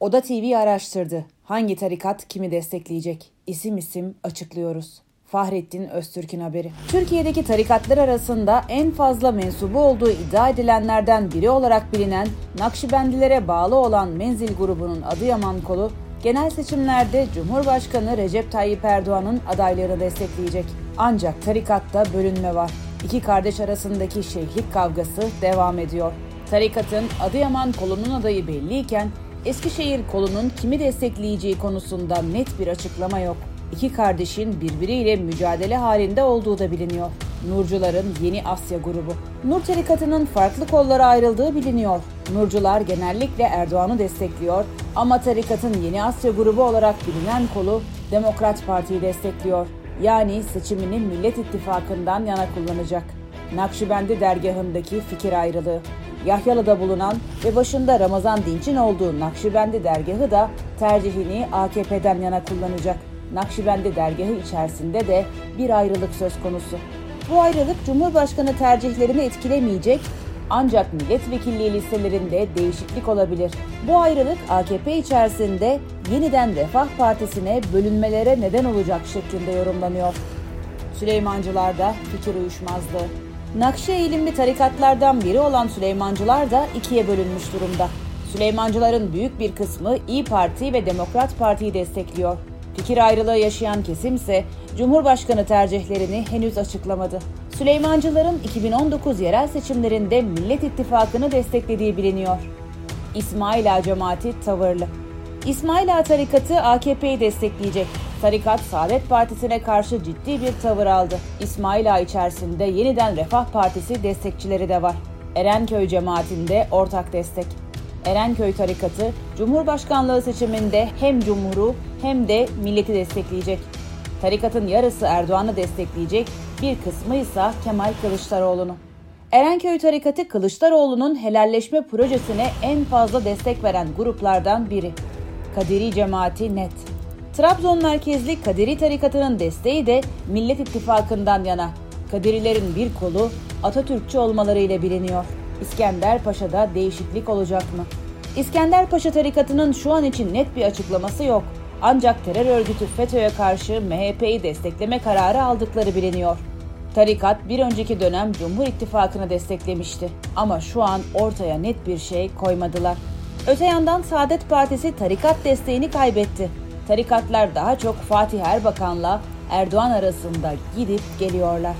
Oda TV araştırdı. Hangi tarikat kimi destekleyecek? İsim isim açıklıyoruz. Fahrettin Öztürk'ün haberi. Türkiye'deki tarikatlar arasında en fazla mensubu olduğu iddia edilenlerden biri olarak bilinen Nakşibendilere bağlı olan Menzil grubunun Adıyaman kolu genel seçimlerde Cumhurbaşkanı Recep Tayyip Erdoğan'ın adaylarını destekleyecek. Ancak tarikatta bölünme var. İki kardeş arasındaki şeyhlik kavgası devam ediyor. Tarikatın Adıyaman kolunun adayı belliyken Eskişehir kolunun kimi destekleyeceği konusunda net bir açıklama yok. İki kardeşin birbiriyle mücadele halinde olduğu da biliniyor. Nurcuların Yeni Asya grubu. Nur tarikatının farklı kollara ayrıldığı biliniyor. Nurcular genellikle Erdoğan'ı destekliyor ama tarikatın Yeni Asya grubu olarak bilinen kolu Demokrat Parti'yi destekliyor. Yani seçimini Millet İttifakı'ndan yana kullanacak. Nakşibendi dergahındaki fikir ayrılığı. Yahyalı'da bulunan ve başında Ramazan Dinç'in olduğu Nakşibendi dergahı da tercihini AKP'den yana kullanacak. Nakşibendi dergahı içerisinde de bir ayrılık söz konusu. Bu ayrılık Cumhurbaşkanı tercihlerini etkilemeyecek ancak milletvekilliği listelerinde değişiklik olabilir. Bu ayrılık AKP içerisinde yeniden Refah Partisi'ne bölünmelere neden olacak şeklinde yorumlanıyor. Süleymancılarda fikir uyuşmazlığı. Nakşi eğilimli tarikatlardan biri olan Süleymancılar da ikiye bölünmüş durumda. Süleymancıların büyük bir kısmı İyi Parti ve Demokrat Parti'yi destekliyor. Fikir ayrılığı yaşayan kesim ise Cumhurbaşkanı tercihlerini henüz açıklamadı. Süleymancıların 2019 yerel seçimlerinde Millet İttifakı'nı desteklediği biliniyor. İsmail Ağa cemaati tavırlı. İsmail tarikatı AKP'yi destekleyecek. Tarikat Saadet Partisi'ne karşı ciddi bir tavır aldı. İsmail Ağa içerisinde yeniden Refah Partisi destekçileri de var. Erenköy cemaatinde ortak destek. Erenköy tarikatı Cumhurbaşkanlığı seçiminde hem Cumhur'u hem de milleti destekleyecek. Tarikatın yarısı Erdoğan'ı destekleyecek, bir kısmı ise Kemal Kılıçdaroğlu'nu. Erenköy tarikatı Kılıçdaroğlu'nun helalleşme projesine en fazla destek veren gruplardan biri. Kadiri cemaati net. Trabzon merkezli Kadiri tarikatının desteği de Millet İttifakı'ndan yana. Kadirilerin bir kolu Atatürkçü olmaları ile biliniyor. İskender Paşa'da değişiklik olacak mı? İskender Paşa tarikatının şu an için net bir açıklaması yok. Ancak terör örgütü FETÖ'ye karşı MHP'yi destekleme kararı aldıkları biliniyor. Tarikat bir önceki dönem Cumhur İttifakı'nı desteklemişti ama şu an ortaya net bir şey koymadılar. Öte yandan Saadet Partisi tarikat desteğini kaybetti. Tarikatlar daha çok Fatih Erbakan'la Erdoğan arasında gidip geliyorlar.